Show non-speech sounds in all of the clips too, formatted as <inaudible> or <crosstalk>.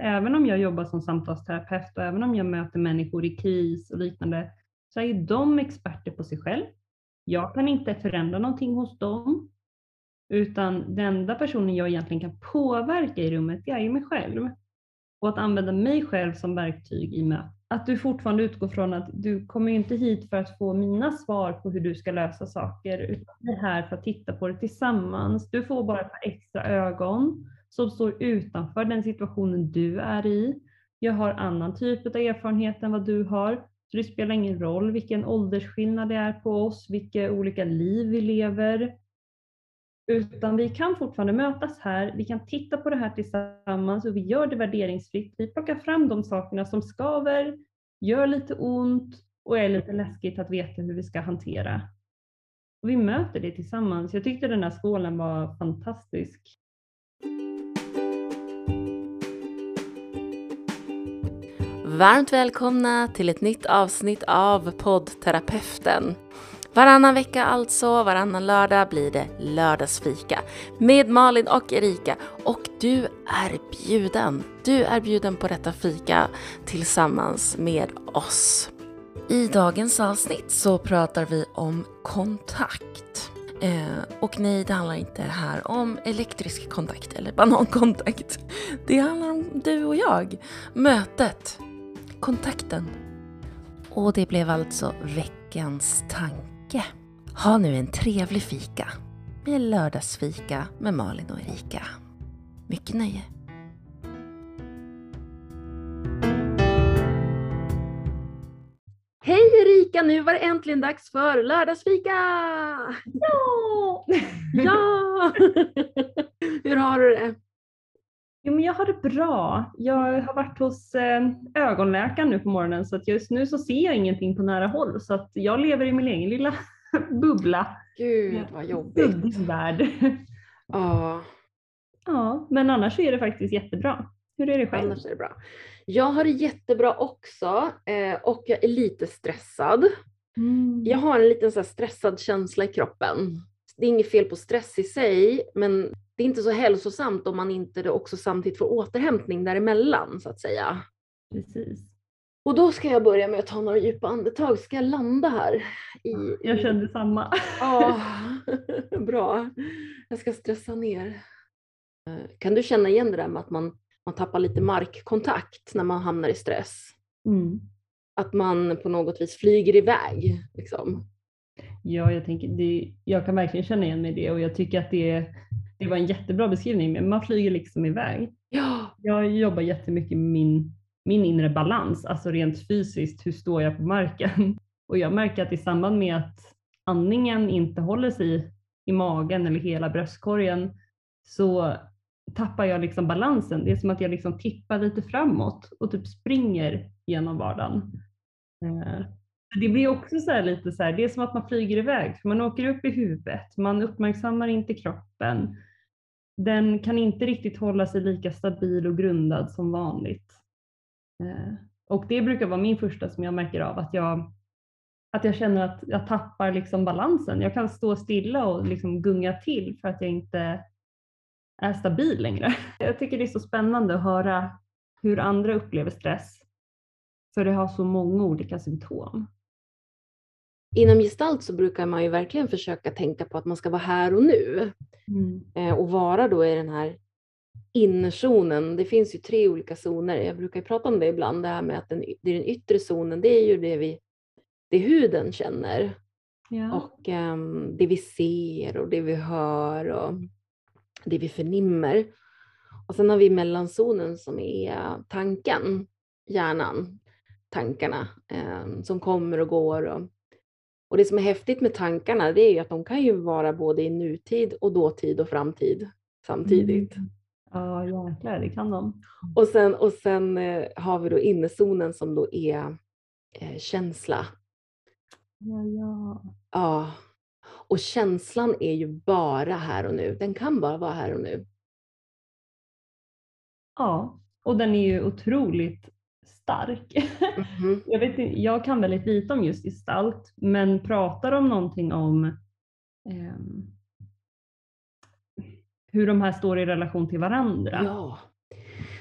även om jag jobbar som samtalsterapeut och även om jag möter människor i kris och liknande, så är de experter på sig själv. Jag kan inte förändra någonting hos dem, utan den enda personen jag egentligen kan påverka i rummet, det är ju mig själv. Och att använda mig själv som verktyg i mötet. Att du fortfarande utgår från att du kommer inte hit för att få mina svar på hur du ska lösa saker, utan vi är här för att titta på det tillsammans. Du får bara ett par extra ögon som står utanför den situationen du är i. Jag har annan typ av erfarenhet än vad du har. Så det spelar ingen roll vilken åldersskillnad det är på oss, vilka olika liv vi lever. Utan vi kan fortfarande mötas här, vi kan titta på det här tillsammans och vi gör det värderingsfritt. Vi plockar fram de sakerna som skaver, gör lite ont och är lite läskigt att veta hur vi ska hantera. Och vi möter det tillsammans. Jag tyckte den här skålen var fantastisk. Varmt välkomna till ett nytt avsnitt av poddterapeuten. Varannan vecka alltså, varannan lördag blir det lördagsfika med Malin och Erika. Och du är bjuden. Du är bjuden på detta fika tillsammans med oss. I dagens avsnitt så pratar vi om kontakt. Eh, och nej, det handlar inte här om elektrisk kontakt eller banankontakt. Det handlar om du och jag. Mötet. Kontakten. Och det blev alltså veckans tanke. Ha nu en trevlig fika med lördagsfika med Malin och Erika. Mycket nöje. Hej Erika, nu var det äntligen dags för lördagsfika! Ja! Ja! <laughs> Hur har du det? Jo, men jag har det bra. Jag har varit hos eh, ögonläkaren nu på morgonen så att just nu så ser jag ingenting på nära håll så att jag lever i min egen lilla <laughs> bubbla. Gud vad jobbigt. Värld. Ja, Ja, men annars är det faktiskt jättebra. Hur är det själv? annars är det bra. Jag har det jättebra också eh, och jag är lite stressad. Mm. Jag har en liten så stressad känsla i kroppen. Det är inget fel på stress i sig, men det är inte så hälsosamt om man inte också samtidigt får återhämtning däremellan så att säga. Precis. Och då ska jag börja med att ta några djupa andetag. Ska jag landa här? I, Jag kände samma. Ja, <laughs> bra. Jag ska stressa ner. Eh, Kan du känna igen det där med att man, man tappar lite markkontakt när man hamnar i stress? Mm. Att man på något vis flyger iväg. Liksom. Ja, jag, tänker, det, jag kan verkligen känna igen mig i det och jag tycker att det, det var en jättebra beskrivning. Men man flyger liksom iväg. Ja, Jag jobbar jättemycket med min, min inre balans, alltså rent fysiskt, hur står jag på marken? <laughs> Och jag märker att i samband med att andningen inte håller sig i magen eller hela bröstkorgen så tappar jag liksom balansen. Det är som att jag liksom tippar lite framåt och typ springer genom vardagen. Eh, Det blir också så här lite så här, det är som att man flyger iväg, man åker upp i huvudet, man uppmärksammar inte kroppen. Den kan inte riktigt hålla sig lika stabil och grundad som vanligt. Eh, och det brukar vara min första som jag märker av, att jag, att jag känner att jag tappar liksom balansen. Jag kan stå stilla och liksom gunga till för att jag inte är stabil längre. <laughs> Jag tycker det är så spännande att höra hur andra upplever stress. För det har så många olika symptom inom gestalt så brukar man ju verkligen försöka tänka på att man ska vara här och nu. Mm. eh, och vara då i den här innerzonen. Det finns ju tre olika zoner. Jag brukar prata om det ibland, det här med att den, det är den yttre zonen, det är ju det vi, det huden känner Ja. och ehm, det vi ser och det vi hör och det vi förnimmer. Och sen har vi mellanzonen som är tanken, hjärnan, tankarna ehm, som kommer och går. Och, och det som är häftigt med tankarna det är ju att de kan ju vara både i nutid och dåtid och framtid samtidigt. Mm. Ja, jäklar, det kan de. Och sen, och sen eh, har vi då innerzonen som då är eh, känsla. Ja, ja. Ja. Och känslan är ju bara här och nu. Den kan bara vara här och nu. ja, och den är ju otroligt stark. Mhm. <laughs> Jag, vet, inte- jag kan väldigt lite om just gestalt, men pratar om någonting om ehm, hur de här står i relation till varandra. Ja.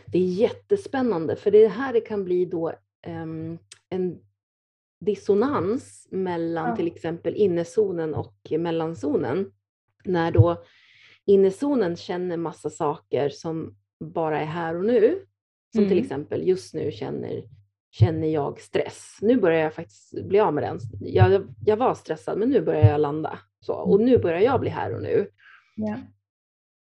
Det är jättespännande för det är här det kan bli då um, en dissonans mellan ja. till exempel innezonen och mellanzonen. När då innezonen känner massa saker som bara är här och nu. Som mm. till exempel just nu känner, känner jag stress. Nu börjar jag faktiskt bli av med den. Jag, jag var stressad men nu börjar jag landa. Så, och nu börjar jag bli här och nu. Ja.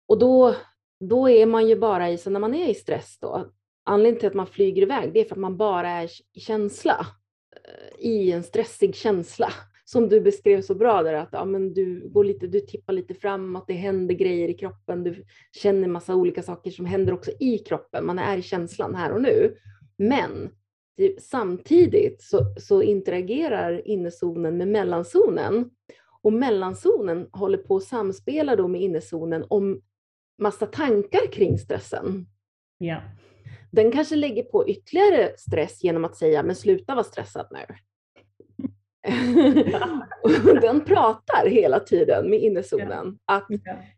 Och då, då är man ju bara i, så när man är i stress då, anledningen till att man flyger iväg det är för att man bara är i känsla. Eh, I en stressig känsla. Som du beskrev så bra där att ja, men du, går lite, du tippar lite framåt, det händer grejer i kroppen, du känner massa olika saker som händer också i kroppen. Man är i känslan här och nu. Men samtidigt så, så interagerar innezonen med mellanzonen och mellanzonen håller på att samspela då med innezonen om massa tankar kring stressen. Ja. Den kanske lägger på ytterligare stress genom att säga, men sluta vara stressad nu. <laughs> den pratar hela tiden med innezonen att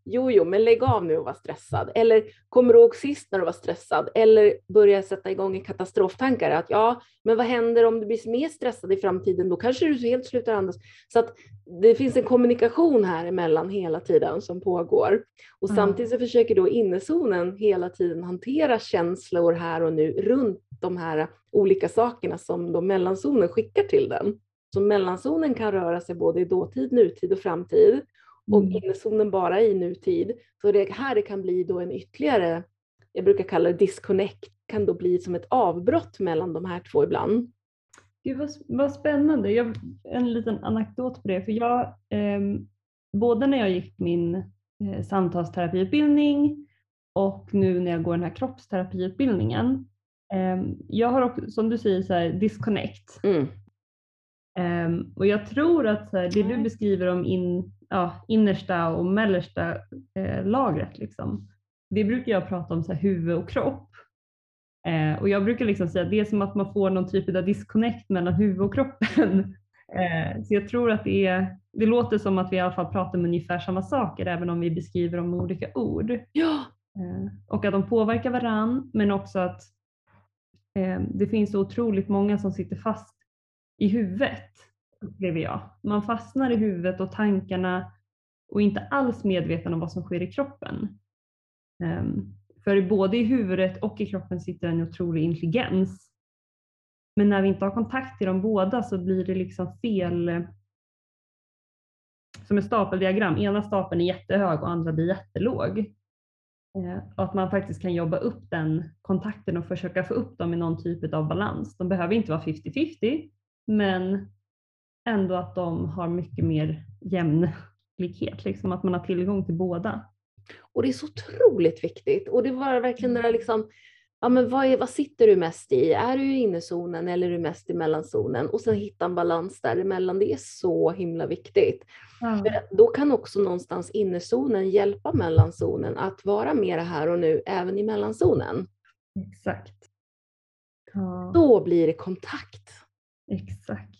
jo, jo, men lägg av nu och var stressad. Eller kommer du ihåg sist när du var stressad? Eller börja sätta igång i katastroftankar att ja, men vad händer om du blir mer stressad i framtiden? Då kanske du helt slutar andas. Så att det finns en kommunikation här emellan hela tiden som pågår. Och samtidigt så försöker då innezonen hela tiden hantera känslor här och nu runt de här olika sakerna som då mellanzonen skickar till den. Så mellanzonen kan röra sig både i dåtid, nutid och framtid och mm. innezonen bara i nutid. Så det här det kan bli då en ytterligare, jag brukar kalla det disconnect, kan då bli som ett avbrott mellan de här två ibland. Gud vad, vad spännande. Jag, en liten anekdot på det. För jag, eh, både när jag gick min eh, samtalsterapiutbildning och nu när jag går den här kroppsterapiutbildningen. Eh, jag har också, som du säger, så här, disconnect. Mm. Um, och jag tror att här, det du beskriver om in, ja, innersta och mellersta eh, lagret, liksom, det brukar jag prata om så här, huvud och kropp. Eh, och jag brukar liksom säga att det är som att man får någon typ av disconnect mellan huvud och kroppen. <laughs> eh, så jag tror att det, är, det låter som att vi i alla fall pratar om ungefär samma saker även om vi beskriver dem med olika ord. Ja. Eh, och att de påverkar varann men också att eh, det finns så otroligt många som sitter fast i huvudet, upplever jag. Man fastnar i huvudet och tankarna och inte alls medveten om vad som sker i kroppen. Um, för både i huvudet och i kroppen sitter en otrolig intelligens. Men när vi inte har kontakt i de båda så blir det liksom fel eh, som ett stapeldiagram. Ena stapeln är jättehög och andra blir jättelåg. Eh, och att man faktiskt kan jobba upp den kontakten och försöka få upp dem i någon typ av balans. De behöver inte vara 50-50 men ändå att de har mycket mer jämlikhet, liksom att man har tillgång till båda. Och det är så otroligt viktigt och det var verkligen det där liksom, ja men vad, är, vad sitter du mest i? Är du i innezonen eller är du mest i mellanzonen? Och sen hitta en balans däremellan, det är så himla viktigt. Ja. För då kan också någonstans innezonen hjälpa mellanzonen att vara mer här och nu även i mellanzonen. Exakt. Ja. Då blir det kontakt. Exakt.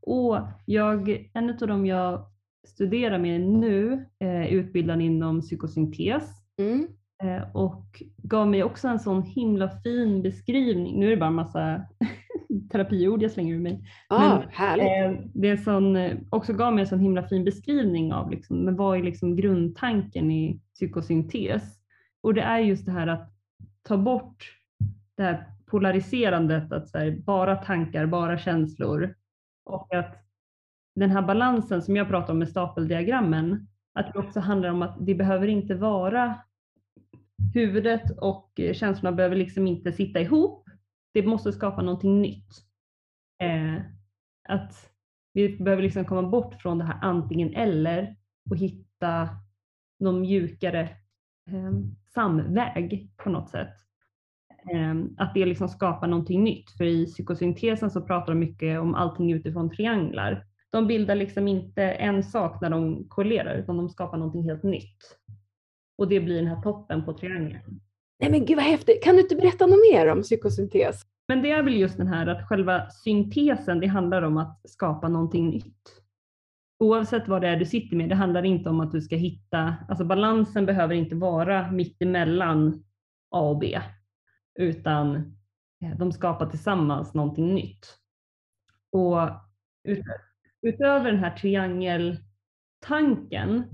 Och jag, en av dem jag studerar med nu är eh, utbildad inom psykosyntes mm. eh, och gav mig också en sån himla fin beskrivning. Nu är det bara en massa <laughs> terapiord jag slänger ur mig. Ah, men, härligt. Eh, det som också gav mig en sån himla fin beskrivning av liksom, men vad är liksom grundtanken i psykosyntes? Och det är just det här att ta bort det här polariserandet, att så här, bara tankar, bara känslor och att den här balansen som jag pratar om med stapeldiagrammen, att det också handlar om att det behöver inte vara huvudet och eh, känslorna behöver liksom inte sitta ihop. Det måste skapa någonting nytt. Eh, att vi behöver liksom komma bort från det här antingen eller och hitta någon mjukare eh, samväg på något sätt. Ehm, att det liksom skapar någonting nytt. För i psykosyntesen så pratar de mycket om allting utifrån trianglar. De bildar liksom inte en sak när de korrelerar utan de skapar någonting helt nytt. Och det blir den här toppen på triangeln. Nej men gud vad häftigt. Kan du inte berätta något mer om psykosyntes? Men det är väl just den här att själva syntesen, det handlar om att skapa någonting nytt. Oavsett vad det är du sitter med, det handlar inte om att du ska hitta, alltså balansen behöver inte vara mitt emellan A och B, utan eh, de skapar tillsammans någonting nytt. Och utöver den här triangeltanken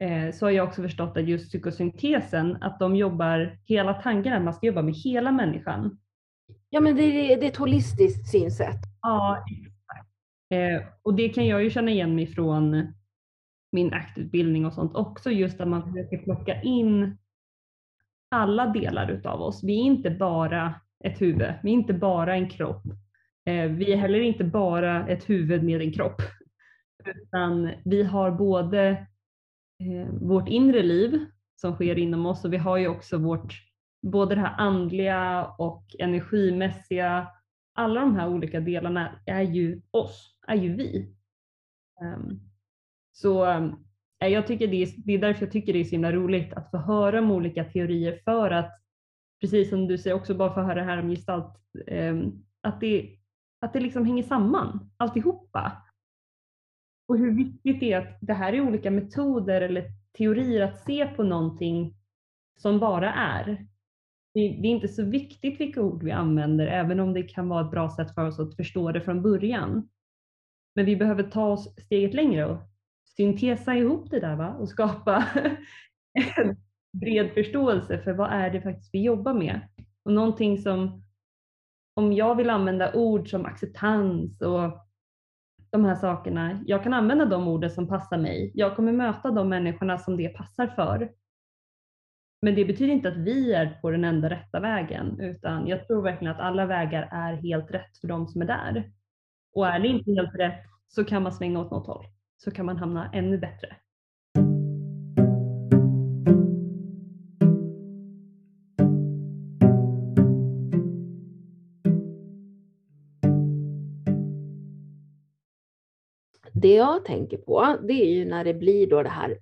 eh, så har jag också förstått att just psykosyntesen, att de jobbar hela tanken, att man ska jobba med hela människan. Ja, men det är, det är ett holistiskt synsätt. Ja, exakt. Eh, och det kan jag ju känna igen mig från min aktutbildning och sånt också, just att man försöker plocka in alla delar utav oss. Vi är inte bara ett huvud, vi är inte bara en kropp. Eh, vi är heller inte bara ett huvud med en kropp, utan vi har både eh, vårt inre liv som sker inom oss och vi har ju också vårt, både det här andliga och energimässiga, alla de här olika delarna är ju oss, är ju vi. Ehm, så ehm, Eh, jag tycker det är, det är därför jag tycker det är så himla roligt att få höra om olika teorier för att, precis som du säger också bara få höra det här om gestalt, ehm, att det, att det liksom hänger samman alltihopa. Och hur viktigt det är att det här är olika metoder eller teorier att se på någonting som bara är. Det är inte så viktigt vilka ord vi använder, även om det kan vara ett bra sätt för oss att förstå det från början. Men vi behöver ta oss steget längre och syntesa ihop det där va? och skapa <laughs> en bred förståelse för vad är det faktiskt vi jobbar med. Och någonting som, om jag vill använda ord som acceptans och de här sakerna, jag kan använda de orden som passar mig. Jag kommer möta de människorna som det passar för. Men det betyder inte att vi är på den enda rätta vägen, utan jag tror verkligen att alla vägar är helt rätt för de som är där. Och är det inte helt rätt så kan man svänga åt något håll så kan man hamna ännu bättre. Det jag tänker på, det är ju när det blir då det här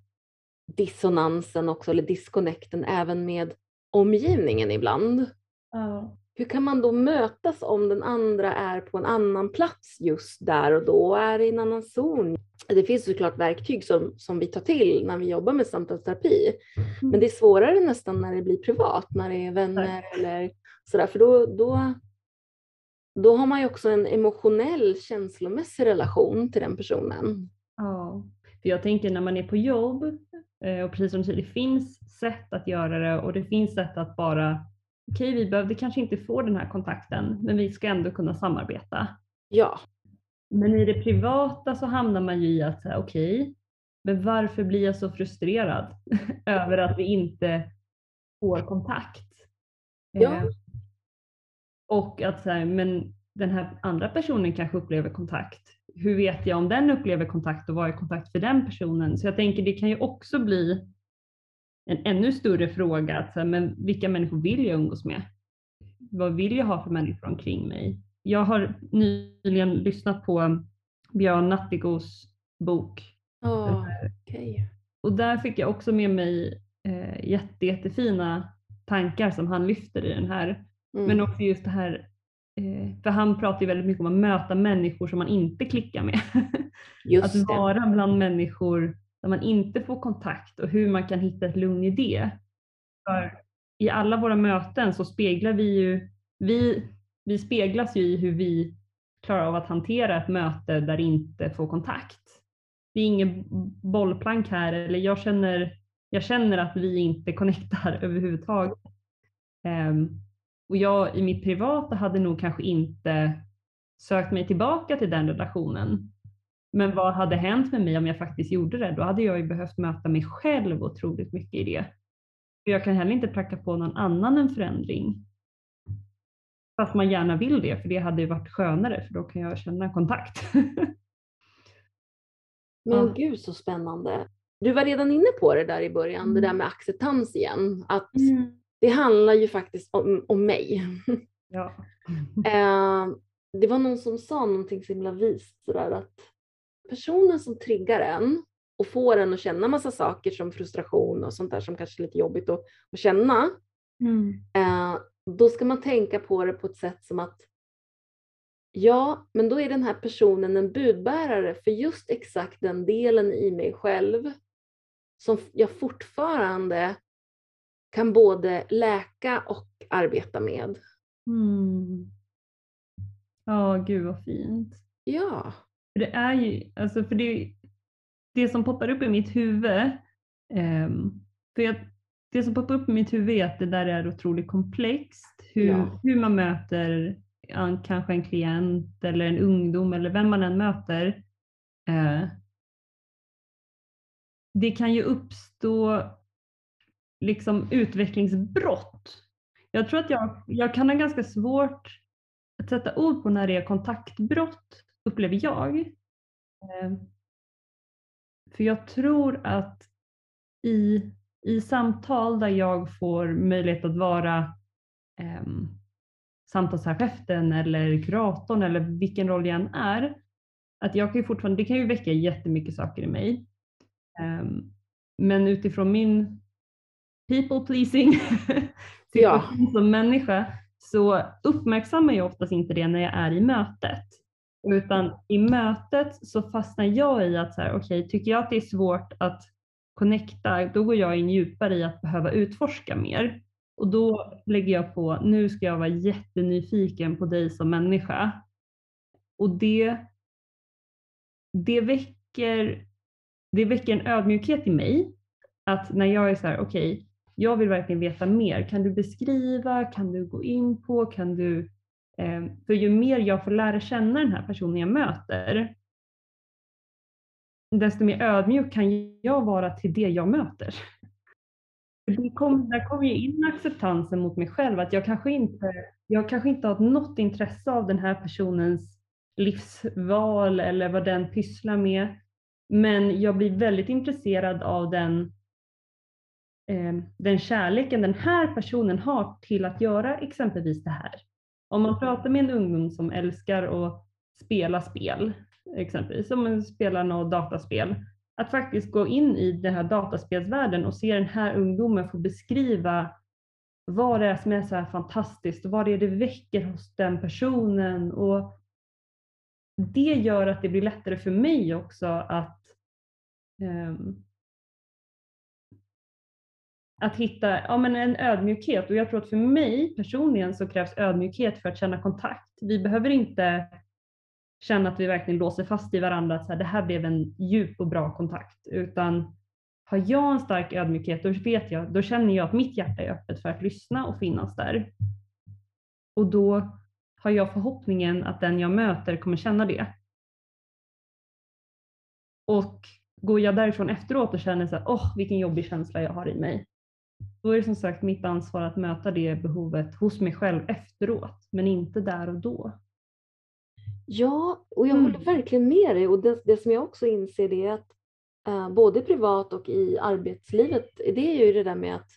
dissonansen också, eller disconnecten även med omgivningen ibland. Ja hur kan man då mötas om den andra är på en annan plats just där och då, är i en annan zon? Det finns såklart verktyg som, som vi tar till när vi jobbar med samtalsterapi, mm. men det är svårare nästan när det blir privat, när det är vänner Tack. eller sådär, för då, då, då har man ju också en emotionell, känslomässig relation till den personen. Ja, för jag tänker när man är på jobb, eh, och precis som du säger, det finns sätt att göra det och det finns sätt att bara okej, okay, vi behövde kanske inte få den här kontakten, men vi ska ändå kunna samarbeta. Ja. Men i det privata så hamnar man ju i att okej, okay, men varför blir jag så frustrerad <laughs> över att vi inte får kontakt? Ja. Eh, och att säga, men den här andra personen kanske upplever kontakt. Hur vet jag om den upplever kontakt och vad är kontakt för den personen? Så jag tänker det kan ju också bli en ännu större fråga, att, men vilka människor vill jag umgås med? Vad vill jag ha för människor omkring mig? Jag har nyligen lyssnat på Björn Natthigos bok. Oh, okay. Och där fick jag också med mig eh, jätte, jättefina tankar som han lyfter i den här. Mm. Men också just det här, eh, för han pratar ju väldigt mycket om att möta människor som man inte klickar med. <laughs> Att vara bland människor där man inte får kontakt och hur man kan hitta ett lugn i det. För I alla våra möten så speglar vi ju, vi, vi speglas ju i hur vi klarar av att hantera ett möte där inte får kontakt. Det är ingen bollplank här, eller jag känner, jag känner att vi inte connectar <laughs> överhuvudtaget. Um, och jag i mitt privata hade nog kanske inte sökt mig tillbaka till den relationen men vad hade hänt med mig om jag faktiskt gjorde det? Då hade jag ju behövt möta mig själv otroligt mycket i det. Jag kan heller inte pracka på någon annan en förändring. Fast man gärna vill det, för det hade ju varit skönare, för då kan jag känna kontakt. <laughs> Men ja. gud så spännande. Du var redan inne på det där i början, mm. det där mm. med acceptans igen. Att mm. det handlar ju faktiskt om, om mig. <laughs> Ja. eh, det var någon som sa någonting så himla vist sådär att personen som triggar en och får en att känna massa saker som frustration och sånt där som kanske är lite jobbigt att, att känna, mm. eh, då ska man tänka på det på ett sätt som att ja, men då är den här personen en budbärare för just exakt den delen i mig själv som jag fortfarande kan både läka och arbeta med. Mm. Ja, gud vad fint. Ja. För det är ju, alltså för det, det som poppar upp i mitt huvud, ehm, för jag, det som poppar upp i mitt huvud är att det där är otroligt komplext. Hur, Ja. hur man möter en, kanske en klient eller en ungdom eller vem man än möter. Eh, det kan ju uppstå liksom utvecklingsbrott. Jag tror att jag, jag kan ha ganska svårt att sätta ord på när det är kontaktbrott, upplever jag. Eh, För jag tror att i, i samtal där jag får möjlighet att vara um, samtalsterapeuten eller kuratorn eller vilken roll jag än är, att jag kan ju fortfarande, det kan ju väcka jättemycket saker i mig. Ehm, men utifrån min people pleasing <laughs> Ja. som människa så uppmärksammar jag oftast inte det när jag är i mötet. Utan i mötet så fastnar jag i att så här, okej, tycker jag att det är svårt att connecta, då går jag in djupare i att behöva utforska mer. Och då lägger jag på, nu ska jag vara jättenyfiken på dig som människa. Och det, det, väcker, det väcker en ödmjukhet i mig. Att när jag är så här, okej, jag vill verkligen veta mer. Kan du beskriva? Kan du gå in på? Kan du... Eh, för ju mer jag får lära känna den här personen jag möter, desto mer ödmjuk kan jag vara till det jag möter. Det kom, där kommer ju in acceptansen mot mig själv, att jag kanske inte, jag kanske inte har något intresse av den här personens livsval eller vad den pysslar med. Men jag blir väldigt intresserad av den, eh, den kärleken den här personen har till att göra exempelvis det här. Om man pratar med en ungdom som älskar att spela spel, exempelvis som man spelar något dataspel, att faktiskt gå in i den här dataspelsvärlden och se den här ungdomen få beskriva vad det är som är så här fantastiskt och vad det är det väcker hos den personen. Och det gör att det blir lättare för mig också att um, att hitta ja, men en ödmjukhet och jag tror att för mig personligen så krävs ödmjukhet för att känna kontakt. Vi behöver inte känna att vi verkligen låser fast i varandra att så här, det här blev en djup och bra kontakt utan har jag en stark ödmjukhet då vet jag, då känner jag att mitt hjärta är öppet för att lyssna och finnas där. Och då har jag förhoppningen att den jag möter kommer känna det. Och går jag därifrån efteråt och känner så här, åh vilken jobbig känsla jag har i mig. Då är det som sagt mitt ansvar att möta det behovet hos mig själv efteråt, men inte där och då. Ja, och jag Mm. håller verkligen med dig. Och det, det som jag också inser det är att eh, både privat och i arbetslivet, det är ju det där med att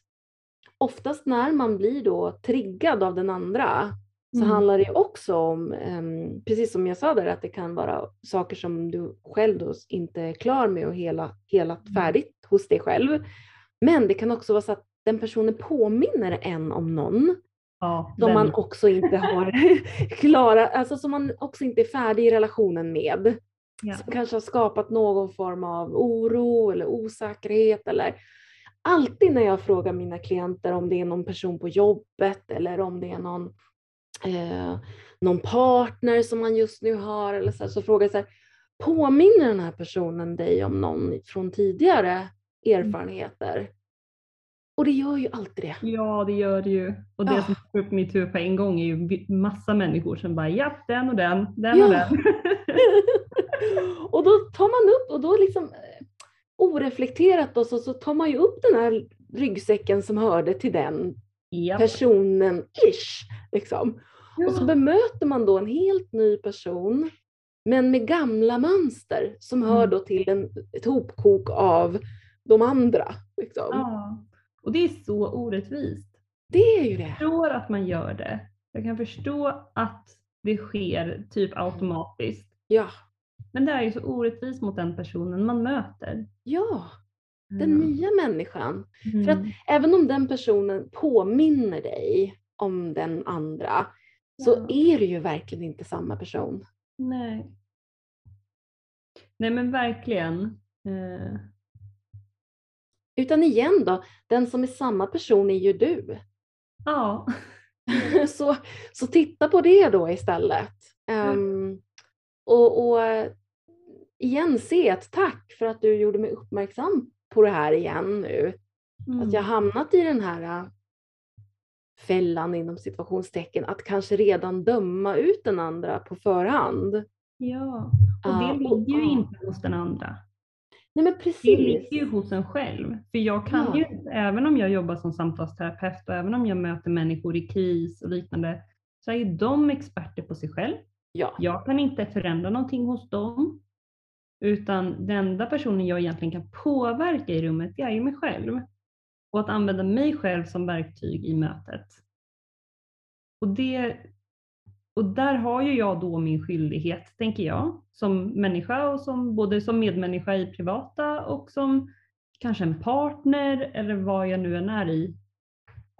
oftast när man blir då triggad av den andra så Mm. handlar det också om, ehm, precis som jag sa där, att det kan vara saker som du själv då inte är klar med och hela, hela färdigt hos dig själv. Men det kan också vara så att den personen påminner en om någon Ja, som man också inte har <laughs> klara, alltså som man också inte är färdig i relationen med. ja. Som kanske har skapat någon form av oro eller osäkerhet eller alltid när jag frågar mina klienter om det är någon person på jobbet eller om det är någon, eh, någon partner som man just nu har eller så, här, så frågar jag så här, påminner den här personen dig om någon från tidigare erfarenheter? Och det gör ju alltid det. Ja, det gör det ju. Och det Ja. som får upp mitt huvud på en gång är ju massa människor som bara, ja, den och den, den och Ja. den. <laughs> och då tar man upp och då liksom eh, oreflekterat då, så, så tar man ju upp den här ryggsäcken som hörde till den Japp. personen ish. Liksom. Och så Ja. bemöter man då en helt ny person men med gamla mönster som hör Mm. då till en, ett hopkok av de andra. Liksom. Ja. Och det är så orättvist. Det är ju Jag det. förstår att man gör det. Jag kan förstå att det sker typ automatiskt. Ja, Men det är ju så orättvist mot den personen man möter. ja, den Mm. nya människan. Mm. För att även om den personen påminner dig om den andra så Ja. är det ju verkligen inte samma person. Nej. Nej men verkligen. Eh, Utan igen då, den som är samma person är ju du. Ja. <laughs> så, så titta på det då istället. Um, och, och igen se ett tack för att du gjorde mig uppmärksam på det här igen nu. Mm. Att jag hamnat i den här äh, fällan inom situationstecken att kanske redan döma ut den andra på förhand. Ja, och det uh, ligger ju inte hos den andra. Nej men precis. Det ligger ju hos en själv. För jag kan ja. ju, även om jag jobbar som samtalsterapeut och även om jag möter människor i kris och liknande, så är ju de experter på sig själv. Ja. Jag kan inte förändra någonting hos dem. Utan den enda personen jag egentligen kan påverka i rummet, det är ju mig själv. Och att använda mig själv som verktyg i mötet. Och, det, och där har ju jag då min skyldighet, tänker jag, som människa och som både som medmänniska i privata och som kanske en partner eller vad jag nu än är i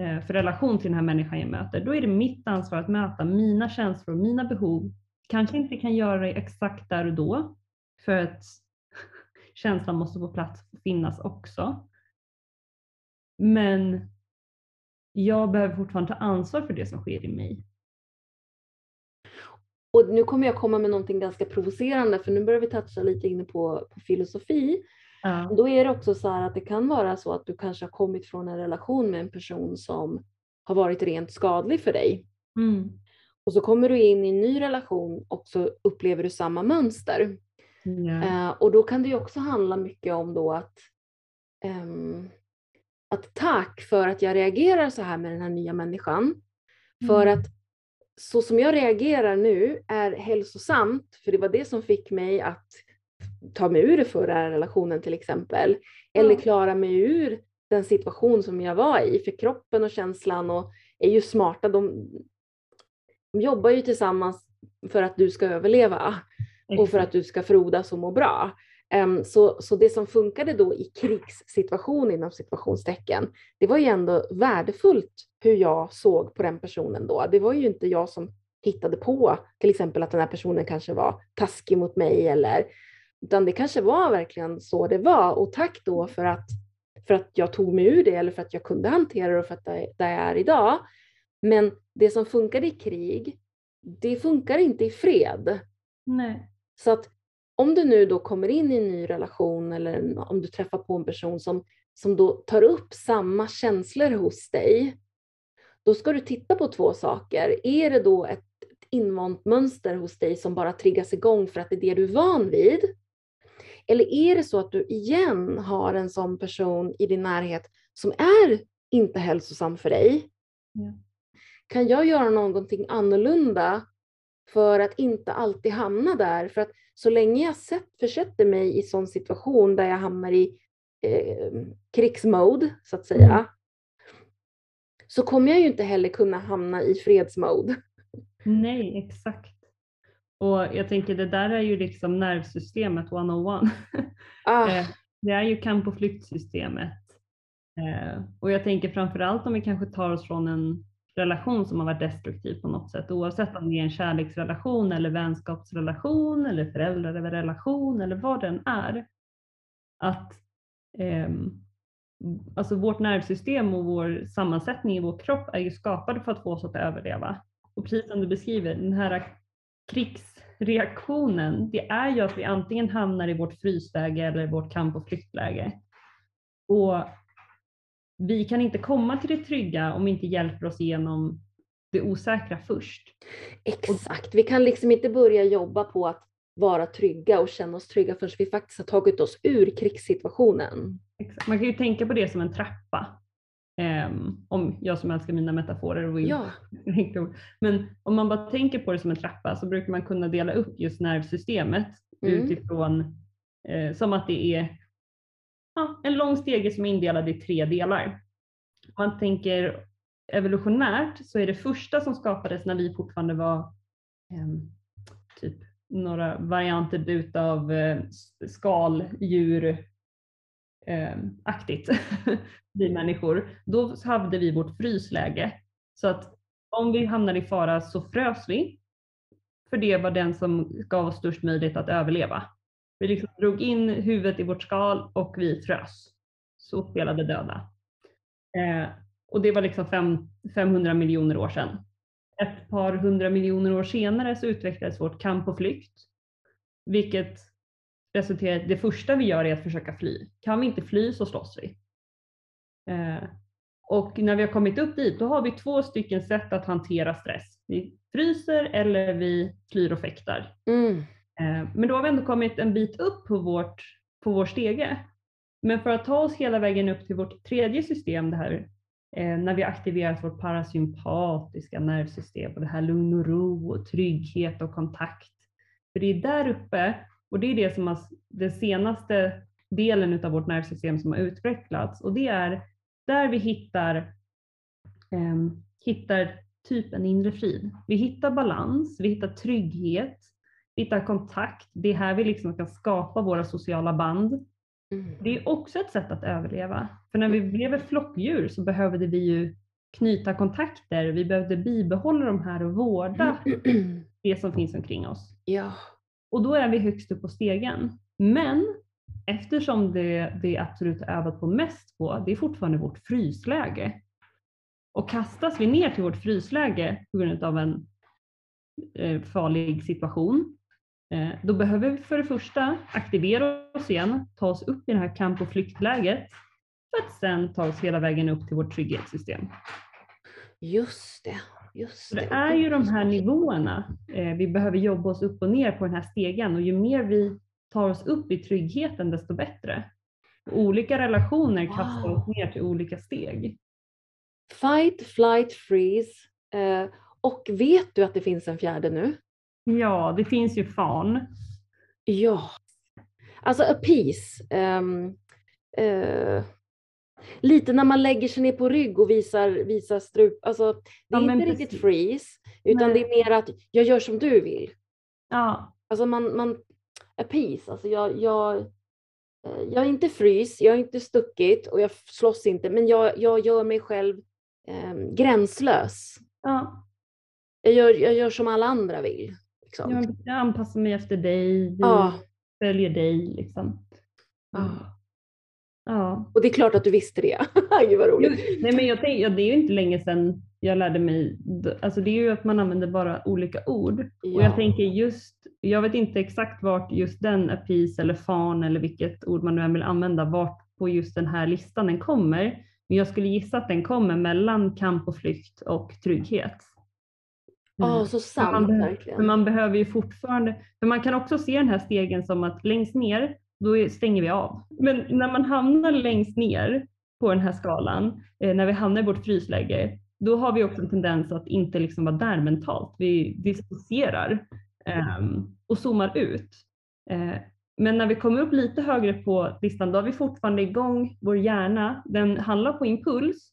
eh, för relation till den här människan jag möter. Då är det mitt ansvar att möta mina känslor, och mina behov. Kanske inte kan göra det exakt där och då, för att <laughs> känslan måste på plats finnas också. Men jag behöver fortfarande ta ansvar för det som sker i mig. Och nu kommer jag komma med någonting ganska provocerande för nu börjar vi toucha lite inne på, på filosofi. Ja. Då är det också så här att det kan vara så att du kanske har kommit från en relation med en person som har varit rent skadlig för dig. Mm. Och så kommer du in i en ny relation och så upplever du samma mönster. Yeah. och då kan det ju också handla mycket om då att, um, att tack för att jag reagerar så här med den här nya människan. Mm. För att så som jag reagerar nu är hälsosamt, för det var det som fick mig att ta mig ur den förra relationen till exempel. Eller klara mig ur den situation som jag var i. För kroppen och känslan och är ju smarta. De, de jobbar ju tillsammans för att du ska överleva och för att du ska frodas och må bra. Um, så, så det som funkade då i krigssituation inom situationstecken, det var ju ändå värdefullt hur jag såg på den personen då. Det var ju inte jag som hittade på till exempel att den här personen kanske var taskig mot mig eller utan det kanske var verkligen så det var och tack då för att, för att jag tog mig ur det eller för att jag kunde hantera det och för att det, jag är idag. Men det som funkade i krig, det funkar inte i fred. Nej. Så att om du nu då kommer in i en ny relation eller om du träffar på en person som, som då tar upp samma känslor hos dig, då ska du titta på två saker. Är det då ett, invant mönster hos dig som bara triggas igång för att det är det du är van vid? Eller är det så att du igen har en sån person i din närhet som är inte hälsosam för dig? Ja. Kan jag göra någonting annorlunda för att inte alltid hamna där. För att så länge jag sett, försätter mig i sån situation där jag hamnar i eh, krigsmode, så att säga, mm. så kommer jag ju inte heller kunna hamna i fredsmode. Nej, exakt. Och jag tänker det där är ju liksom nervsystemet 101. <laughs> Ah. Eh, det är ju kamp och flyktsystemet. Eh, och jag tänker framförallt om vi kanske tar oss från en relation som har varit destruktiv på något sätt, oavsett om det är en kärleksrelation eller vänskapsrelation eller föräldrarelation eller vad den är. Att eh, alltså vårt nervsystem och vår sammansättning i vår kropp är ju skapade för att få oss att överleva. Och precis som du beskriver, den här krigsreaktionen, det är ju att vi antingen hamnar i vårt frysläge eller vårt kamp och flyktläge. Och vi kan inte komma till det trygga om vi inte hjälper oss igenom det osäkra först. Exakt, vi kan liksom inte börja jobba på att vara trygga och känna oss trygga förrän vi faktiskt har tagit oss ur krigssituationen. Exakt. Man kan ju tänka på det som en trappa. Um, om jag som älskar mina metaforer vill. Ja. Men om man bara tänker på det som en trappa så brukar man kunna dela upp just nervsystemet mm. utifrån eh, som att det är ja, en lång stege som är indelad i tre delar. Om man tänker evolutionärt så är det första som skapades när vi fortfarande var eh, typ några varianter utav eh, skaldjur eh, aktigt, <laughs> vi människor. Då hade vi vårt frysläge. Så att om vi hamnade i fara så frös vi. För det var den som gav oss störst möjlighet att överleva. Vi liksom drog in huvudet i vårt skal och vi frös. så spelade döda. Eh, och det var liksom fem, 500 miljoner år sedan. Ett par hundra miljoner år senare så utvecklades vårt kamp och flykt, vilket resulterar i att det första vi gör är att försöka fly. Kan vi inte fly så slåss vi. Eh, och när vi har kommit upp dit, då har vi två stycken sätt att hantera stress. Vi fryser eller vi flyr och fäktar. Mm. Eh, men då har vi ändå kommit en bit upp på, vårt, på vår stege. Men för att ta oss hela vägen upp till vårt tredje system, det här eh, när vi aktiverat vårt parasympatiska nervsystem och det här lugn och ro och trygghet och kontakt. För det är där uppe och det är det som har, den senaste delen av vårt nervsystem som har utvecklats och det är där vi hittar, eh, hittar typ en inre frid. Vi hittar balans, vi hittar trygghet, vi hittar kontakt. Det är här vi liksom kan skapa våra sociala band. Mm. Det är också ett sätt att överleva. För när vi lever flockdjur så behövde vi ju knyta kontakter, vi behövde bibehålla de här och vårda <clears throat> det som finns omkring oss. Ja. Och då är vi högst upp på stegen. Men eftersom det vi absolut övat på mest på, det är fortfarande vårt frysläge. Och kastas vi ner till vårt frysläge på grund av en eh, farlig situation, då behöver vi för det första aktivera oss igen, ta oss upp i det här kamp och flyktläget, för att sen ta oss hela vägen upp till vårt trygghetssystem. Just det. Just det det. är ju de här nivåerna eh, vi behöver jobba oss upp och ner på den här stegen och ju mer vi tar oss upp i tryggheten desto bättre. Olika relationer kastar Wow. oss ner till olika steg. Fight, flight, freeze. Eh, och vet du att det finns en fjärde nu? Ja, det finns ju fan. Ja. Alltså appease. ehm, eh, lite när man lägger sig ner på rygg och visar, visar strup. Alltså, det Ja, är inte riktigt precis. freeze, utan Nej. det är mer att jag gör som du vill. Ja, Alltså man, man appease, alltså jag, jag, eh, jag är inte frys, jag är inte stuckit och jag slåss inte, men jag, jag gör mig själv eh, gränslös. ja. Jag gör, jag gör som alla andra vill. Liksom. Jag, jag anpassar mig efter dig, Ja. följer dig liksom. Ja. Ja. Och det är klart att du visste det. <laughs> Gud vad roligt. Nej, men jag tänker, ja, det är ju inte länge sedan jag lärde mig, alltså det är ju att man använder bara olika ord. Och Ja. jag tänker just, jag vet inte exakt vart just den appease eller fan eller vilket ord man nu än vill använda, vart på just den här listan den kommer. Men jag skulle gissa att den kommer mellan kamp och flykt och trygghet. Ja, Mm. så man, sant behö- verkligen. man behöver ju fortfarande, för man kan också se den här stegen som att längst ner, då stänger vi av. Men när man hamnar längst ner på den här skalan, eh, när vi hamnar i vårt frysläge, då har vi också en tendens att inte liksom vara där mentalt. Vi dissocierar ehm, och zoomar ut. Eh, men när vi kommer upp lite högre på listan, då har vi fortfarande igång vår hjärna. Den handlar på impuls,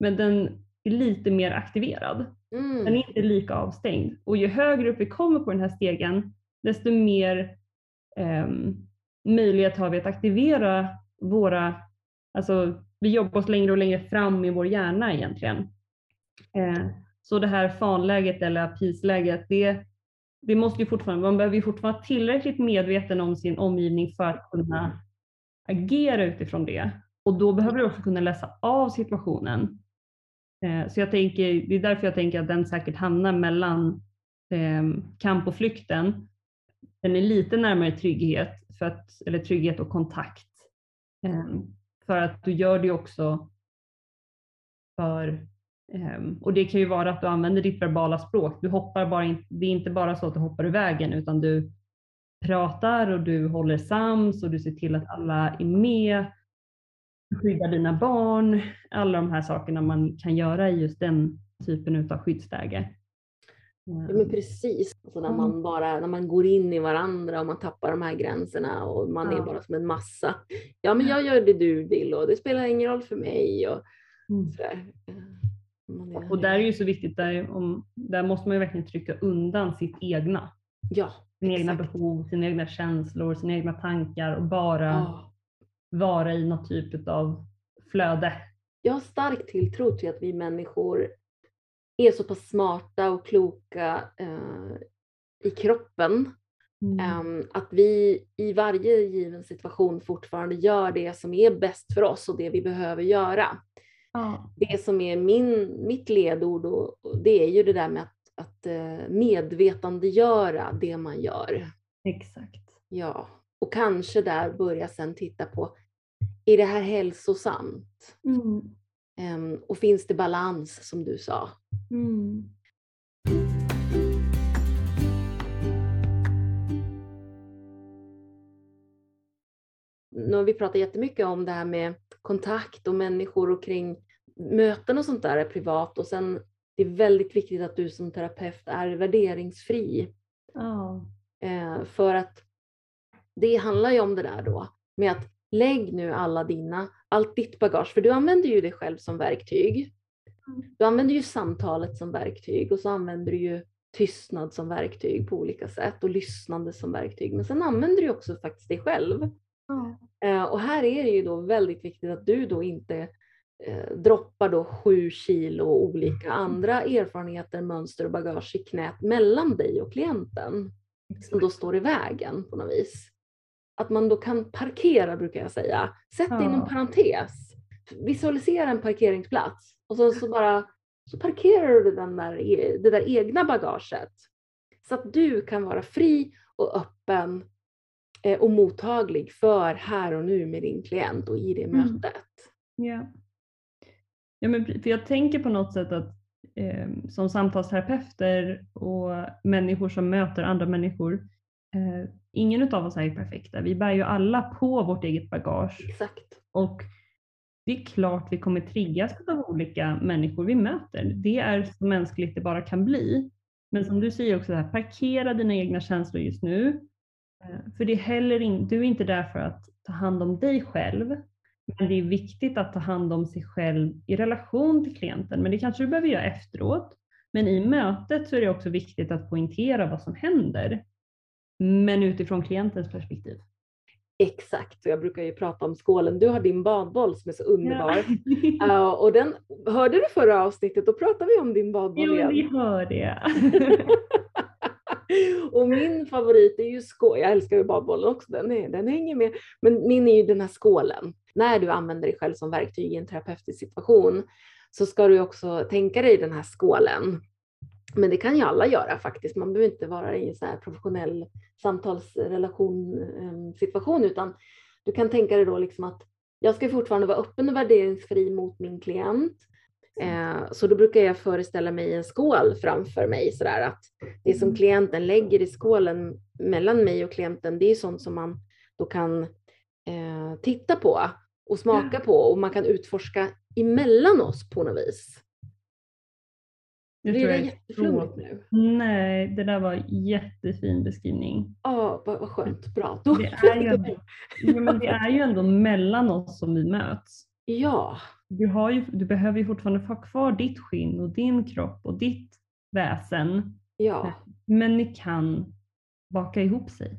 men den är lite mer aktiverad. Den Mm. är inte lika avstängd. Och ju högre upp vi kommer på den här stegen, desto mer ehm, möjlighet har vi att aktivera våra, alltså vi jobbar oss längre och längre fram i vår hjärna egentligen. Eh, så det här fanläget eller appease-läget, det, det måste ju fortfarande, man behöver ju fortfarande vara tillräckligt medveten om sin omgivning för att kunna agera utifrån det. Och då behöver du också kunna läsa av situationen Eh, Eh, så jag tänker, det är därför jag tänker att den säkert hamnar mellan ehm, kamp och flykten. Den är lite närmare trygghet, för att, eller trygghet och kontakt. Ehm, för att du gör det också för, ehm, och det kan ju vara att du använder ditt verbala språk. Du hoppar bara in, det är inte bara så att du hoppar i vägen utan du pratar och du håller sams och du ser till att alla är med skydda dina barn, alla de här sakerna man kan göra i just den typen av skyddsläge. Ja, men precis. Alltså när, Mm. man bara, när man går in i varandra och man tappar de här gränserna och man är Ja. bara som en massa. Ja, men jag gör det du vill och det spelar ingen roll för mig. Och Mm. sådär. Är, Och där är ju så viktigt, där, om, där måste man ju verkligen trycka undan sitt egna. Ja, Sina egna behov, sina egna känslor, sina egna tankar och bara Ja. Vara i något typ av flöde. Jag har stark tilltro till att vi människor är så pass smarta och kloka eh, i kroppen Mm. Um, att vi i varje given situation fortfarande gör det som är bäst för oss och det vi behöver göra. Ja. Det som är min, mitt ledord och, och det är ju det där med att, att uh, medvetandegöra det man gör. Exakt. Ja, och kanske där börja sen titta på, är det här hälsosamt? Mm. Um, och finns det balans som du sa? Mm. Nu har vi pratat jättemycket om det här med kontakt och människor och kring möten och sånt där är privat och sen det är väldigt viktigt att du som terapeut är värderingsfri. Eh, för att det handlar ju om det där då med att lägg nu alla dina, allt ditt bagage, för du använder ju dig själv som verktyg. Du använder ju samtalet som verktyg och så använder du ju tystnad som verktyg på olika sätt och lyssnande som verktyg. Men sen använder du också faktiskt dig själv. Eh, och här är det ju då väldigt viktigt att du då inte eh, droppar då sju kilo olika andra erfarenheter, mönster och bagage i knät mellan dig och klienten som då står i vägen på något vis. Att man då kan parkera brukar jag säga. Sätt in en Ja. parentes. Visualisera en parkeringsplats och sen så bara så parkerar du den där, e- det där egna bagaget. Så att du kan vara fri och öppen eh, och mottaglig för här och nu med din klient och i det Mm. mötet. Ja. ja men, för jag tänker på något sätt att eh, som samtalsterapeuter och människor som möter andra människor, eh, ingen av oss är ju perfekta. Vi bär ju alla på vårt eget bagage Exakt. och det är klart vi kommer triggas av olika människor vi möter. Det är så mänskligt det bara kan bli. Men som du säger också, här, parkera dina egna känslor just nu. Eh, För det är heller in, du är inte där för att ta hand om dig själv. Men det är viktigt att ta hand om sig själv i relation till klienten. Men det kanske du behöver göra efteråt. Men i mötet så är det också viktigt att poängtera vad som händer. Men utifrån klientens perspektiv. Exakt, och jag brukar ju prata om skålen. Du har din badboll som är så underbar. Ja. <laughs> Ja, och den, hörde du förra avsnittet? Då pratade vi om din badboll Jo, igen. vi hör det. <laughs> och min favorit är ju skål. Jag älskar ju badbollen också, den, är, den hänger med. Men min är ju den här skålen. När du använder dig själv som verktyg i en terapeutisk situation så ska du också tänka dig den här skålen. Men det kan ju alla göra faktiskt. Man behöver inte vara i en så här professionell samtalsrelation eh, situation utan du kan tänka dig då liksom att jag ska fortfarande vara öppen och värderingsfri mot min klient. Eh, så då brukar jag föreställa mig en skål framför mig sådär att det som klienten lägger i skålen mellan mig och klienten det är sånt som man då kan eh, titta på och smaka på och man kan utforska emellan oss på något vis. Det Blir det jag är jätteflummigt nu? Nej, det där var jättefin beskrivning. Ja, vad, vad skönt. Bra. Då, Det <laughs> är, ju ändå, men det är ju ändå mellan oss som vi möts. ja, Du, har ju, du behöver ju fortfarande ha kvar ditt skinn och din kropp och ditt väsen. ja. Men ni kan baka ihop sig.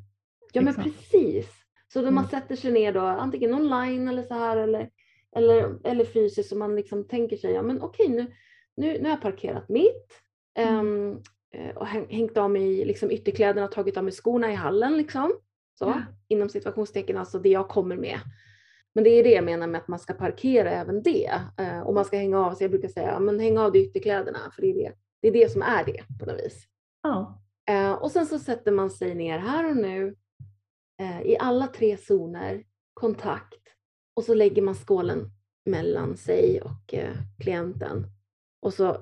Ja men Liksom. precis. Så då man Mm. sätter sig ner då, antingen online eller så här eller, eller, eller fysiskt, så man liksom tänker sig, ja men okej nu, nu, nu har jag parkerat mitt eh, och häng, hängt av mig liksom ytterkläderna, tagit av mig skorna i hallen liksom. Så, Ja. inom situationstecken, alltså det jag kommer med. Men det är det jag menar med att man ska parkera även det. Eh, och man ska hänga av sig, jag brukar säga, men häng av dig ytterkläderna, för det är det, det är det som är det på något vis. Ja, Eh, och sen så sätter man sig ner här och nu eh, i alla tre zoner, kontakt och så lägger man skålen mellan sig och klienten. Och så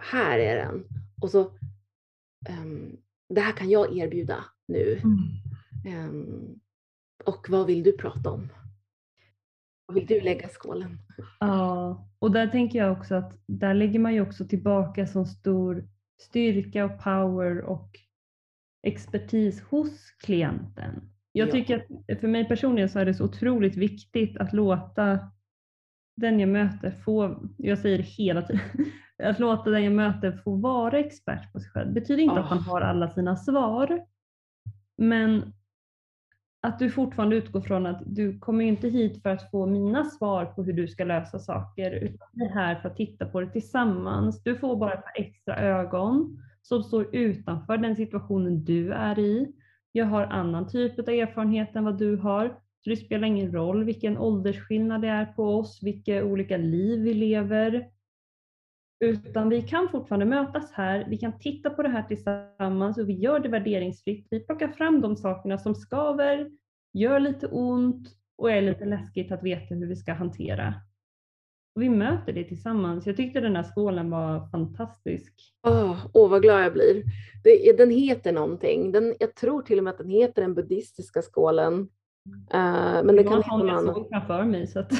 här är den. Och så ehm, det här kan jag erbjuda nu. Ehm, och vad vill du prata om? Vad vill du lägga skålen? ja. Och där tänker jag också att där lägger man ju också tillbaka som stor styrka och power och expertis hos klienten. Jag Ja. tycker att för mig personligen så är det så otroligt viktigt att låta den jag möter få, jag säger det hela tiden, <laughs> att låta den jag möter få vara expert på sig själv. Det betyder inte att man Ah. har alla sina svar, men att du fortfarande utgår från att du kommer inte hit för att få mina svar på hur du ska lösa saker, utan vi är här för att titta på det tillsammans. Du får bara ett par extra ögon som står utanför den situationen du är i. Jag har annan typ av erfarenhet än vad du har. Så det spelar ingen roll vilken åldersskillnad det är på oss, vilka olika liv vi lever. Utan vi kan fortfarande mötas här, vi kan titta på det här tillsammans och vi gör det värderingsfritt. Vi plockar fram de sakerna som skaver, gör lite ont och är lite läskigt att veta hur vi ska hantera. Och vi möter det tillsammans. Jag tyckte den här skålen var fantastisk. Ah, åh, oh, oh, vad glad jag blir. Det, den heter någonting. Den, jag tror till och med att den heter den buddhistiska skålen. Uh, men det, kan heta något annat. Jag såg framför mig. Så att... <laughs>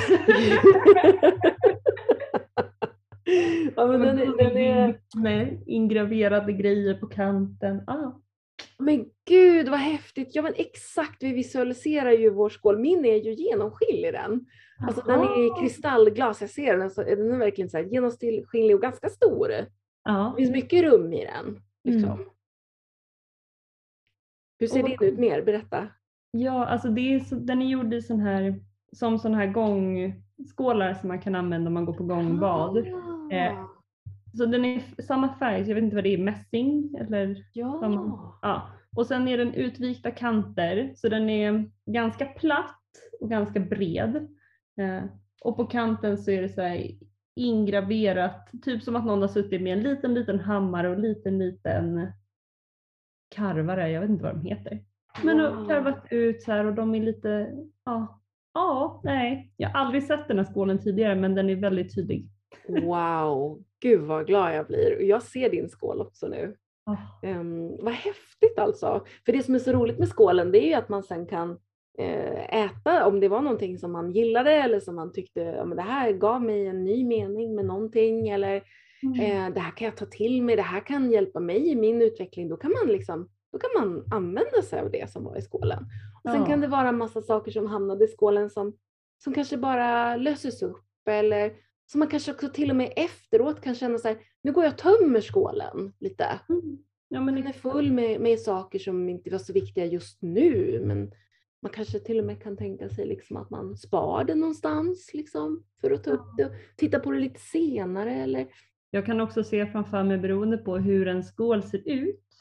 ja, men den, är, den är... Med ingraverade grejer på kanten. Ah. Men gud vad häftigt! Ja men exakt, vi visualiserar ju vår skål. Min är ju genomskinlig den. Alltså den är i kristallglas, jag ser den, så den är verkligen så här genomskinlig och ganska stor. Ja. Det finns mycket rum i den. Liksom. Mm. Hur ser och, din ut mer? Berätta. Ja, alltså det är så, den är gjord i sån här, som sån här gångskålar som man kan använda om man går på gångbad. Ah. Eh, så den är samma färg, så jag vet inte vad det är, mässing eller? Ja. Samma, ja. Och sen är den utvikta kanter, så den är ganska platt och ganska bred. Eh, och på kanten så är det så här ingraverat, typ som att någon har suttit med en liten, liten hammare och liten, liten karvare, jag vet inte vad de heter. Men wow. har karvat ut så här och de är lite, ja, ja, nej, jag har aldrig sett den här skålen tidigare men den är väldigt tydlig. Wow, gud vad glad jag blir. Jag ser din skål också nu. Oh. Um, vad häftigt alltså. För det som är så roligt med skålen det är ju att man sen kan uh, äta om det var någonting som man gillade eller som man tyckte ja, men det här gav mig en ny mening med någonting eller mm. uh, det här kan jag ta till mig, det här kan hjälpa mig i min utveckling. Då kan man liksom då kan man använda sig av det som var i skålen. Och sen ja. kan det vara massa saker som hamnade i skålen som, som kanske bara löses upp eller så man kanske också till och med efteråt kan känna så här, nu går jag och tömmer skålen lite. Mm. Ja, men Den är full med, med saker som inte var så viktiga just nu, men man kanske till och med kan tänka sig liksom att man spar det någonstans liksom, för att ta upp det och titta på det lite senare. Eller... Jag kan också se framför mig beroende på hur en skål ser ut.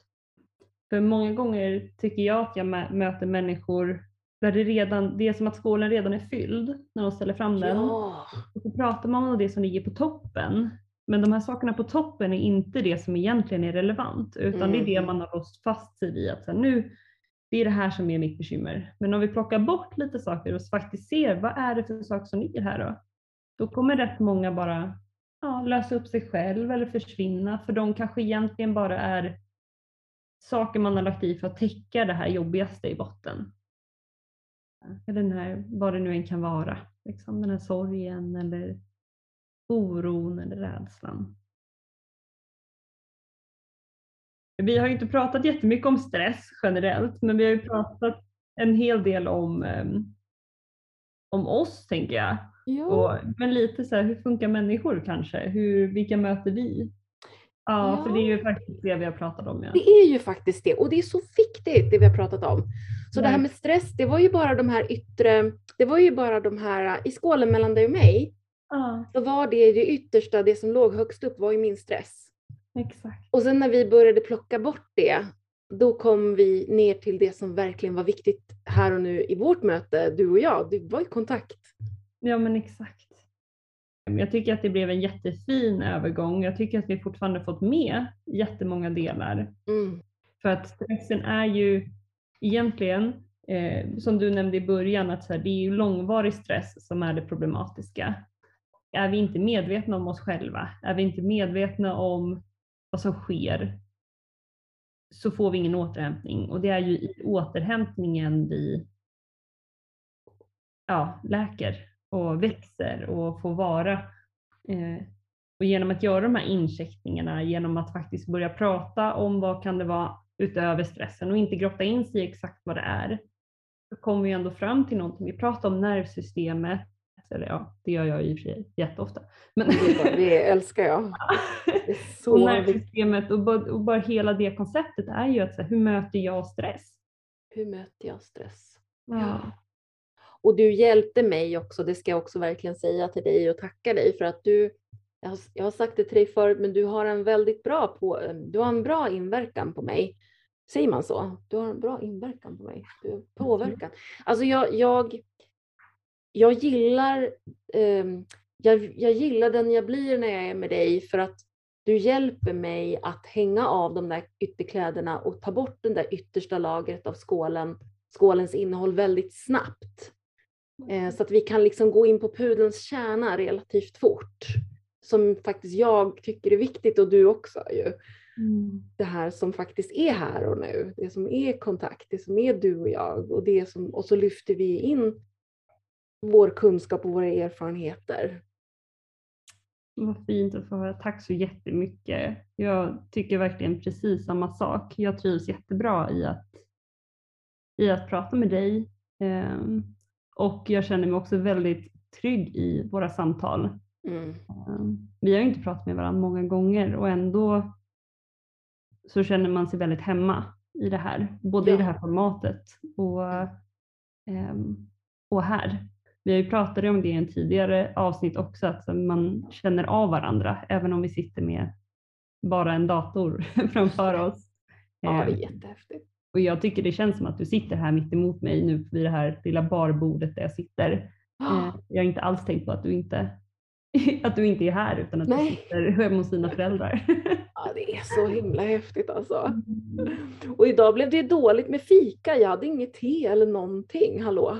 För många gånger tycker jag att jag möter människor där det, redan, det är som att skålen redan är fylld när de ställer fram den. Ja. Och så pratar man om det som ligger på toppen. Men de här sakerna på toppen är inte det som egentligen är relevant utan mm. det är det mm. man har låst fast sig vid att så här, nu, det är det här som är mitt bekymmer. Men om vi plockar bort lite saker och faktiskt ser vad är det för saker som ligger här då? Då kommer rätt många bara ja, lösa upp sig själv eller försvinna för de kanske egentligen bara är saker man har lagt i för att täcka det här jobbigaste i botten den här, vad det nu än kan vara. Liksom den här sorgen eller oron eller rädslan. Vi har ju inte pratat jättemycket om stress generellt, men vi har ju pratat en hel del om, um, om oss tänker jag. Ja. Och, men lite så här, hur funkar människor kanske? Hur, vilka möter vi? Ja, ja, för det är ju faktiskt det vi har pratat om. Ja. Det är ju faktiskt det och det är så viktigt det vi har pratat om. Så Nej. det här med stress, det var ju bara de här yttre, det var ju bara de här, i skålen mellan dig och mig, ja. så var det det yttersta, det som låg högst upp var ju min stress. Exakt. Och sen när vi började plocka bort det, då kom vi ner till det som verkligen var viktigt här och nu i vårt möte, du och jag. Du var i kontakt. Ja men exakt. Jag tycker att det blev en jättefin övergång. Jag tycker att vi fortfarande fått med jättemånga delar. Mm. För att stressen är ju egentligen, eh, som du nämnde i början, att här, det är ju långvarig stress som är det problematiska. Är vi inte medvetna om oss själva, är vi inte medvetna om vad som sker, så får vi ingen återhämtning. Och det är ju i återhämtningen vi ja, läker och växer och får vara. Eh, och genom att göra de här incheckningarna, genom att faktiskt börja prata om vad kan det vara utöver stressen och inte grotta in sig i exakt vad det är, så kommer vi ändå fram till någonting. Vi pratar om nervsystemet, eller ja, det gör jag i och för sig jätteofta. Men... Det älskar jag. <laughs> Det så och nervsystemet och bara, och bara hela det konceptet är ju att så här, hur möter jag stress? Hur möter jag stress? Ja. Och du hjälpte mig också, det ska jag också verkligen säga till dig och tacka dig för att du, jag har, har sagt det till dig förut, men du har en väldigt bra, på, du har en bra inverkan på mig säger man så? Du har en bra inverkan på mig. Du påverkan. Alltså jag, jag, jag gillar eh, jag, jag gillar den jag blir när jag är med dig för att du hjälper mig att hänga av de där ytterkläderna och ta bort det där yttersta lagret av skålen, skålens innehåll väldigt snabbt. Eh, så att vi kan liksom gå in på pudelns kärna relativt fort. Som faktiskt jag tycker är viktigt och du också ju. Mm. Det här som faktiskt är här och nu, det som är kontakt, det som är du och jag och, det som, och så lyfter vi in vår kunskap och våra erfarenheter. Vad fint att få höra. Tack så jättemycket. Jag tycker verkligen precis samma sak. Jag trivs jättebra i att, i att prata med dig ehm, och jag känner mig också väldigt trygg i våra samtal. Mm. Ehm, vi har ju inte pratat med varandra många gånger och ändå så känner man sig väldigt hemma i det här, både ja. i det här formatet och, ehm, och här. Vi har ju pratat om det i en tidigare avsnitt också, att man känner av varandra även om vi sitter med bara en dator <laughs> framför oss. Ja, det är ehm, jättehäftigt. Och jag tycker det känns som att du sitter här mitt emot mig nu vid det här lilla barbordet där jag sitter. Oh. Jag har inte alls tänkt på att du inte, <laughs> att du inte är här utan att Nej. du sitter hemma hos dina föräldrar. <laughs> Ja, det är så himla häftigt alltså. Mm. Och idag blev det dåligt med fika. Jag hade inget te eller någonting. Hallå?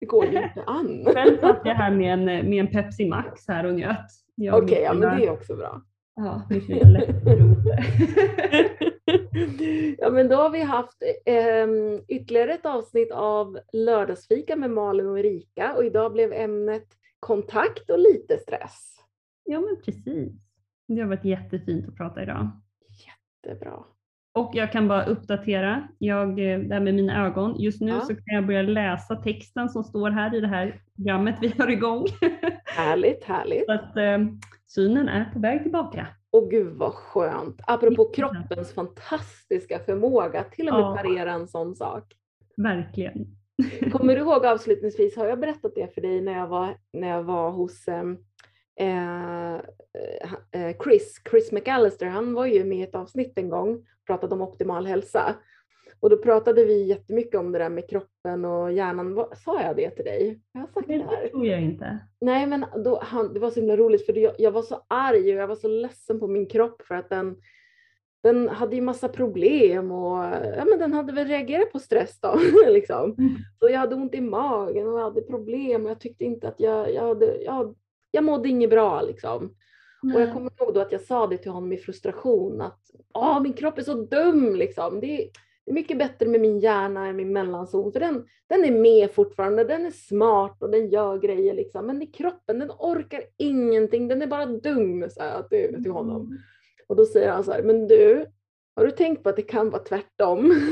Det går ju inte an. Själv satt jag här med en, <laughs> med en Pepsi Max här och njöt. Okej, okay, ja men det är också bra. Ja, nu känner Ja men då har vi haft eh, ytterligare ett avsnitt av lördagsfika med Malin och Erika och idag blev ämnet kontakt och lite stress. Ja men precis. Det har varit jättefint att prata idag. Jättebra. Och jag kan bara uppdatera, jag, eh, det här med mina ögon. Just nu ja. så kan jag börja läsa texten som står här i det här programmet vi har igång. <laughs> Härligt, härligt. Så att eh, synen är på väg tillbaka. Och gud vad skönt. Apropå kroppens fantastiska förmåga till och med ja. parera en sån sak. Verkligen. Kommer du <laughs> ihåg avslutningsvis, har jag berättat det för dig när jag var, när jag var hos ehm, eh, eh, Chris, Chris McAllister, han var ju med i ett avsnitt en gång, pratade om optimal hälsa. Och då pratade vi jättemycket om det där med kroppen och hjärnan. Sa jag det till dig? Jag har sagt det, det här. tror jag inte. Nej, men då, han, det var så himla roligt för jag, jag var så arg och jag var så ledsen på min kropp för att den, den hade ju massa problem och ja, men den hade väl reagerat på stress då. <laughs> liksom. Mm. Så jag hade ont i magen och jag hade problem och jag tyckte inte att jag, jag, hade, jag, jag mådde inget bra liksom. Mm. Och jag kommer ihåg då att jag sa det till honom i frustration att min kropp är så dum liksom. Det, det är mycket bättre med min hjärna än min mellanzon, för den, den är med fortfarande, den är smart och den gör grejer liksom. Men i kroppen, den orkar ingenting, den är bara dum, sa jag till, till honom. Mm. Och då säger han så här, men du, har du tänkt på att det kan vara tvärtom? <laughs>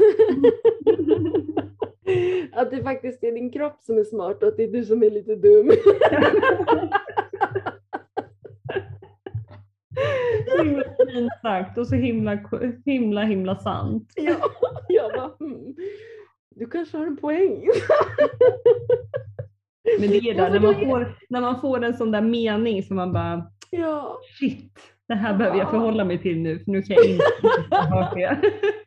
<laughs> att det faktiskt är din kropp som är smart och att det är du som är lite dum. <laughs> Så himla fint sagt och så himla, himla, himla sant. <laughs> Ja, jag bara, hmm. du kanske har en poäng. Men det är där, när man, får, när man får en sån där mening som man bara, ja. shit, det här behöver jag förhålla mig till nu för nu kan jag inte <laughs> ha det.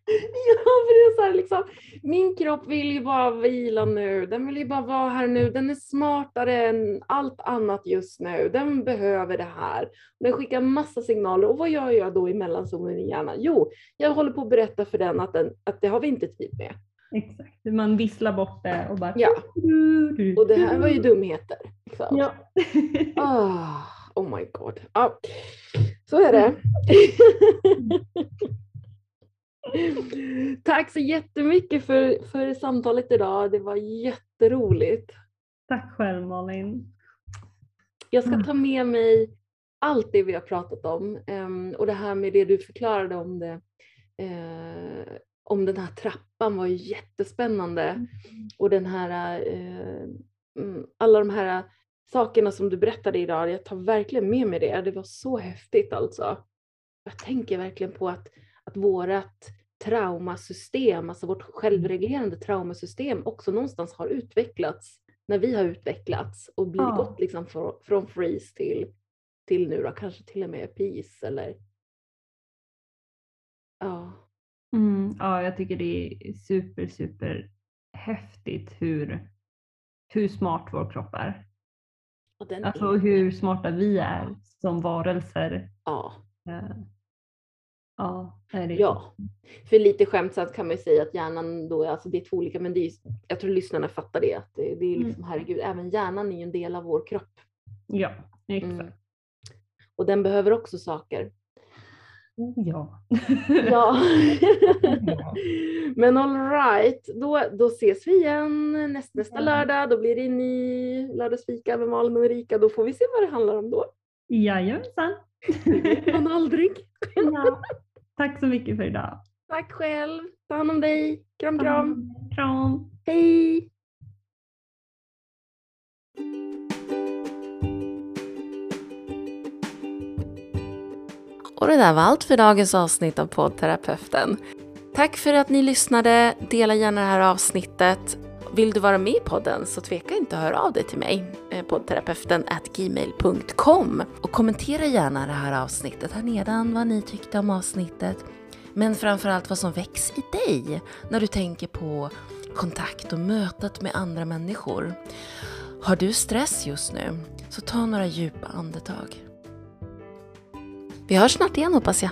<laughs> Ja, för det är så här, liksom, min kropp vill ju bara vila nu, den vill ju bara vara här nu, den är smartare än allt annat just nu, den behöver det här. Den skickar massa signaler och vad gör jag då i mellanzonen i hjärnan? Jo, jag håller på att berätta för den att, den, att det har vi inte tid med. Exakt, man visslar bort det och bara... Ja, och det här var ju dumheter. Liksom. Ja. oh, <laughs> oh my god. Ja. Så är det. <laughs> <laughs> Tack så jättemycket för, för samtalet idag. Det var jätteroligt. Tack själv Malin. Jag ska ta med mig allt det vi har pratat om um, och det här med det du förklarade om det uh, om den här trappan var jättespännande mm. och den här uh, alla de här sakerna som du berättade idag, jag tar verkligen med mig det. Det var så häftigt alltså. Jag tänker verkligen på att, att vårat traumasystem, alltså vårt självreglerande traumasystem också någonstans har utvecklats när vi har utvecklats och blivit ja. gått liksom från, från freeze till, till nu då, kanske till och med peace eller ja. Mm, ja, jag tycker det är super, super häftigt hur, hur smart vår kropp är. Alltså är- hur smarta vi är som varelser. Ja. Ja, det Ja, för lite skämtsamt kan man ju säga att hjärnan då alltså det är två olika, men det är, jag tror lyssnarna fattar det. Att det, det är liksom, herregud, även hjärnan är ju en del av vår kropp. Ja, exakt. Mm. Och den behöver också saker. Ja. Ja. <laughs> Ja. <laughs> Men alright, då, då ses vi igen näst, nästa lördag. Då blir det en ny lördagsfika med Malin och Erika. Då får vi se vad det handlar om då. Jajamensan. Det vet man aldrig. Ja. Tack så mycket för idag. Tack själv. Ta hand om dig. Kram kram. Kram. Hej! Och det där var allt för dagens avsnitt av poddterapeuten. Tack för att ni lyssnade. Dela gärna det här avsnittet. Vill du vara med i podden så tveka inte att höra av dig till mig. Eh, poddterapeuten at gmail.com. Och kommentera gärna det här avsnittet här nedan vad ni tyckte om avsnittet. Men framförallt vad som väcks i dig när du tänker på kontakt och mötet med andra människor. Har du stress just nu så ta några djupa andetag. Vi hörs snart igen hoppas jag.